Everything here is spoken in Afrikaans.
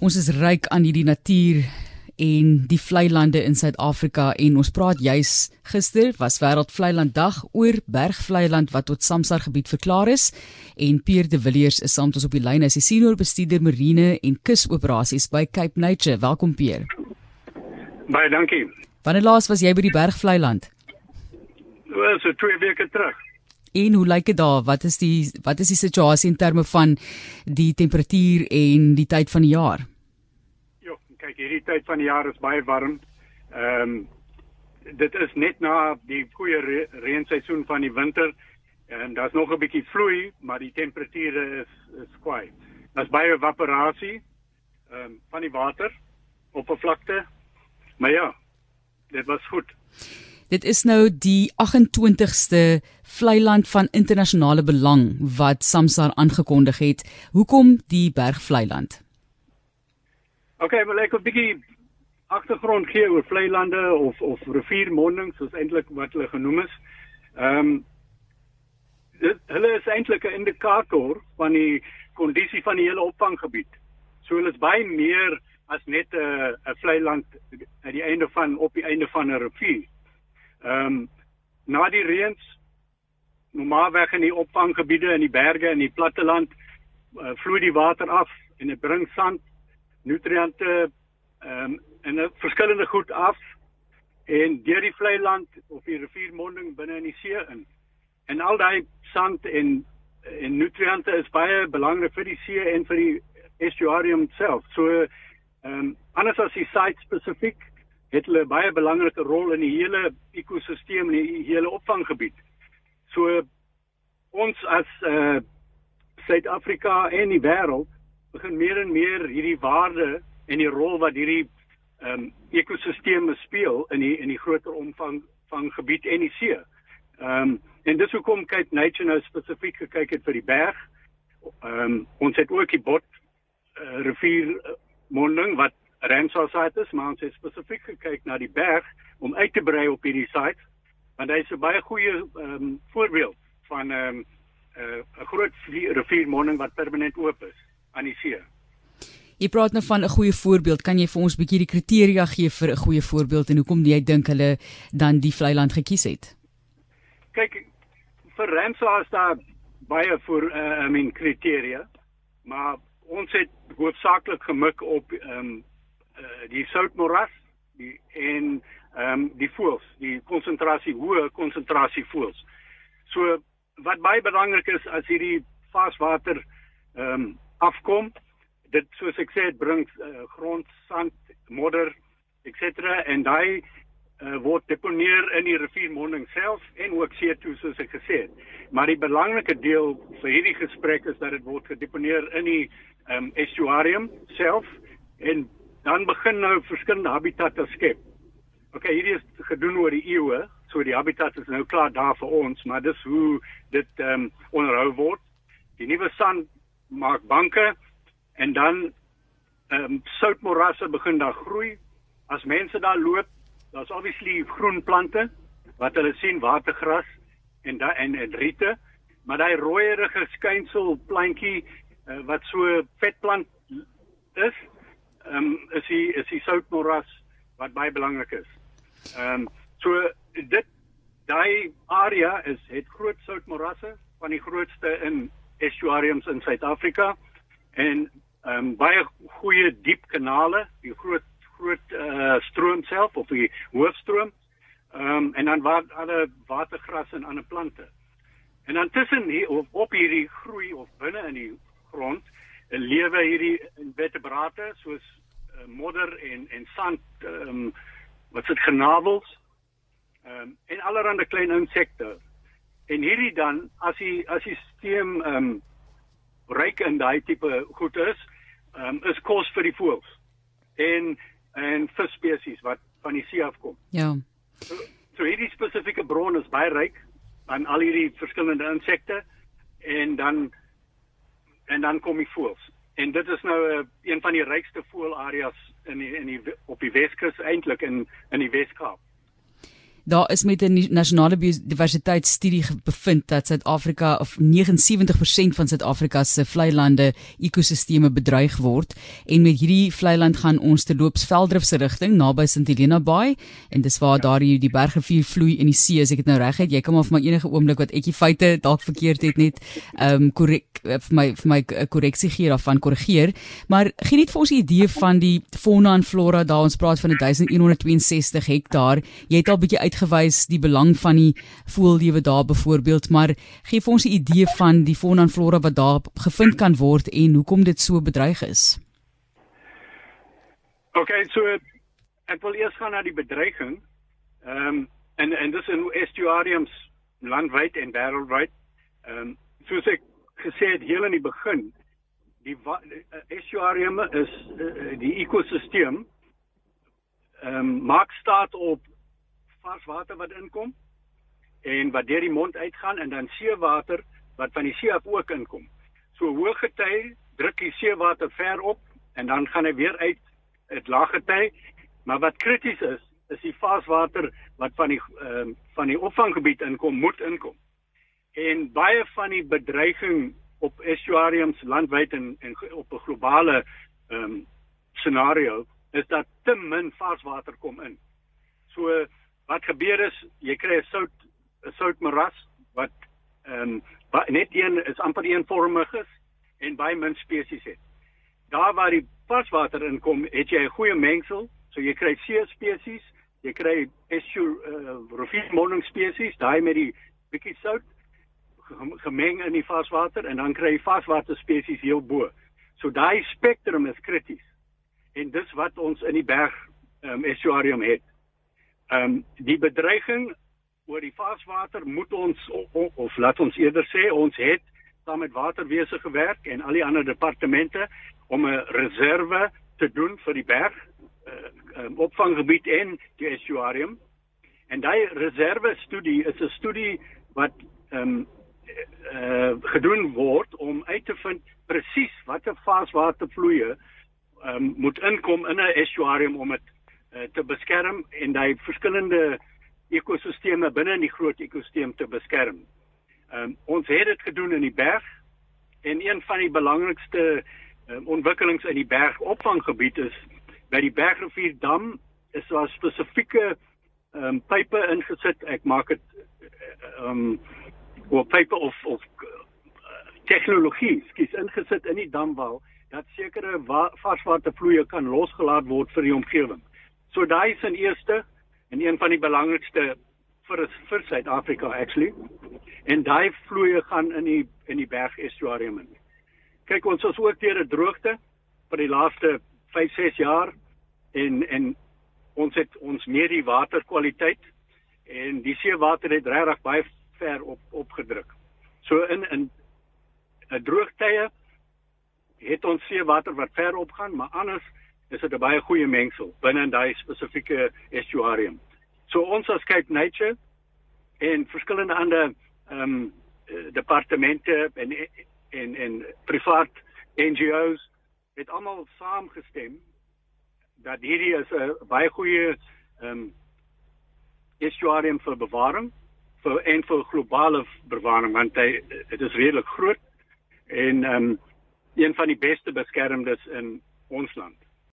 Ons is ryk aan hierdie natuur en die vlei lande in Suid-Afrika en ons praat juis gister was wêreld vlei land dag oor bergvlei land wat tot Samsar gebied verklaar is en Pierre de Villiers is saam met ons op die lyn as die senior bestuurder marine en kusoperasies by Cape Nature. Welkom Pierre. Baie dankie. Wanneer laas was jy by die bergvlei land? Wel, so twee weke terug. En hoe lyk dit daar? Wat is die wat is die situasie in terme van die temperatuur en die tyd van die jaar? Kyk hierdie tyd van die jaar is baie warm. Ehm um, dit is net na die goeie re reenseisoen van die winter en daar's nog 'n bietjie vloei, maar die temperature is is kwaai. Daar's baie evaporasie ehm um, van die water op 'n vlakte. Maar ja, dit was goed. Dit is nou die 28ste vlei land van internasionale belang wat Samsar aangekondig het. Hoekom die bergvlei land? OK, wil ek 'n bietjie agtergrond gee oor vlei lande of of riviermondings soos eintlik wat hulle genoem is. Ehm um, dit hulle is eintlik 'n indikator van die kondisie van die hele opvanggebied. So hulle is baie meer as net 'n 'n vlei land aan die einde van op die einde van 'n rivier. Ehm um, na die reëns normaalweg in die opvanggebiede in die berge en die platte land uh, vloei die water af en dit bring sand nutriënte ehm um, en 'n verskillende goed af en deur die vlei land of die riviermonding binne in die see in. En al daai sand en en nutriënte is baie belangrik vir die see en vir die estuarium self. So ehm um, anders as die site spesifiek het hulle baie belangrike rol in die hele ekosisteem en die hele opvanggebied. So ons as eh uh, Suid-Afrika en die wêreld begin meer en meer hierdie waarde en die rol wat hierdie ehm um, ekosisteme speel in die in die groter omvang van gebied en die see. Ehm um, en dis hoekom kyk Nature nou spesifiek gekyk het vir die berg. Ehm um, ons het ook die bot uh, rivier monding wat Ramsar site is, maar ons het spesifiek gekyk na die berg om uit te brei op hierdie site want hy is 'n baie goeie ehm um, voorbeeld van ehm um, 'n uh, groot riviermonding wat permanent oop is aan die see. Jy praat nou van 'n goeie voorbeeld. Kan jy vir ons 'n bietjie die kriteria gee vir 'n goeie voorbeeld en hoekom jy dink hulle dan die vlei land gekies het? Kyk, vir Ramsar is daar baie voor uh, I mean kriteria, maar ons het hoofsaaklik gemik op ehm um, uh, die soutmoras, die en ehm um, die voëls, die konsentrasie hoë konsentrasie voëls. So wat baie belangrik is as hierdie varswater ehm um, afkom. Dit soos ek sê, dit bring uh, grond, sand, modder, etc. en daai uh, word deponeer in die riviermonding self en ook CO2 soos ek gesê het. Maar die belangrike deel vir hierdie gesprek is dat dit word gedeponeer in die um, estuarium self en dan begin nou verskillende habitatte skep. OK, hierdie is gedoen oor die eeue, so die habitat is nou klaar daar vir ons, maar dis hoe dit ehm um, onderhou word. Die nuwe sand maak banke en dan ehm um, soutmorasse begin daar groei. As mense daar loop, daar's obviously groen plante wat hulle sien watergras en da en en riete, maar daai rooierige skynsel plantjie uh, wat so vetplant is, ehm um, is die is die soutmoras wat baie belangrik is. Ehm um, so dit daai area is het groot soutmorasse van die grootste in estuariums in Suid-Afrika en ehm um, baie goeie diep kanale, die groot groot uh stroom self of die hoofstroom. Ehm um, en dan waar alle watergras en ander plante. En dan tussen hier of op hierdie groei of binne in die grond lewe hierdie invertebrate soos uh, modder en en sand ehm um, wat dit genavels ehm um, en allerlei klein insekte En hierdie dan as die as die stelsel ehm um, ryk in daai tipe goed is, ehm um, is kos vir die voëls en en visspesies wat van die see afkom. Ja. So, so hierdie spesifieke bron is baie ryk aan al hierdie verskillende insekte en dan en dan kom die voëls. En dit is nou 'n uh, een van die rykste voëlareas in die, in die op die Weskus eintlik in in die Weskaap. Daar is met 'n nasionale biodiversiteitsstudie bevind dat Suid-Afrika of 79% van Suid-Afrika se vlei lande ekosisteme bedreig word. En met hierdie vlei land gaan ons te loops Veldrif se rigting naby St Helena Bay en dis waar ja. daar die, die bergrivier vloei in die see as ek dit nou reg het. Jy kan maar vir my enige oomblik wat ekie feite dalk verkeerd het net ehm um, korrek eh, vir my vir my korreksie gee daarvan korrigeer. Maar gee net vir ons 'n idee van die fauna en flora daar. Ons praat van 1162 hektaar. Jy het al bietjie uitgewys die belang van die voëllewe daar byvoorbeeld, maar gee ons 'n idee van die fauna en flora wat daar gevind kan word en hoekom dit so bedreig is. OK, so ek wil eers gaan na die bedreiging. Ehm um, en en dis in estuariums landwyd en wêreldwyd. Ehm um, soos ek gesê het heel in die begin, die estuarium is uh, die ekosisteem ehm um, maak staat op vars water wat inkom en wat deur die mond uitgaan en dan seewater wat van die see af ook inkom. So hoë gety druk die seewater ver op en dan gaan hy weer uit het lae gety. Maar wat krities is, is die varswater wat van die uh, van die opvanggebied inkom, moet inkom. En baie van die bedreiging op estuariums landwyd en, en op 'n globale ehm um, scenario is dat te min varswater kom in. So wat gebeur is jy kry 'n sout 'n soutmoras wat ehm um, net een is amper eenvormig is en baie min spesies het. Daar waar die varswater inkom, het jy 'n goeie mengsel, so jy kry see spesies, jy kry estu uh, riviermonding spesies, daai met die bietjie sout gemeng in die varswater en dan kry jy varswater spesies heel bo. So daai spektrum is krities. En dis wat ons in die berg ehm um, estuarium het. Ehm um, die bedreiging oor die varswater moet ons of, of laat ons eerder sê ons het saam met waterwese gewerk en al die ander departemente om 'n reserve te doen vir die berg uh, um, opvanggebied en die estuarium. En daai reserve studie is 'n studie wat ehm um, uh, gedoen word om uit te vind presies watter varswatervloeie ehm um, moet inkom in 'n estuarium om dit te beskerm en daai verskillende ekosisteme binne in die groot ekosisteem te beskerm. Um, ons het dit gedoen in die berg en een van die belangrikste um, ontwikkelings in die bergopvanggebied is by die Bergrivier dam is daar spesifieke ehm um, pipe ingesit. Ek maak dit ehm um, of pipe of of tegnologie skies ingesit in die damwal dat sekere varswatervloeie kan losgelaat word vir die omgewing. So daai is 'n eerste en een van die belangrikste vir vir Suid-Afrika actually. En daai vloeie gaan in die in die berg estuarium in. Kyk ons is ook deur 'n droogte vir die laaste 5, 6 jaar en en ons het ons meer die waterkwaliteit en die seewater het regtig baie ver op opgedruk. So in in 'n droogtye het ons seewater wat ver opgaan, maar anders is dit 'n baie goeie mengsel binne in daai spesifieke estuarium. So ons as Cape Nature en verskillende ander ehm um, departemente en en en privaat NGOs het almal saamgestem dat hierdie is 'n baie goeie ehm um, estuarium vir bewaring vir en vir globale bewaring want hy dit is redelik groot en ehm um, een van die beste beskermdes in ons land.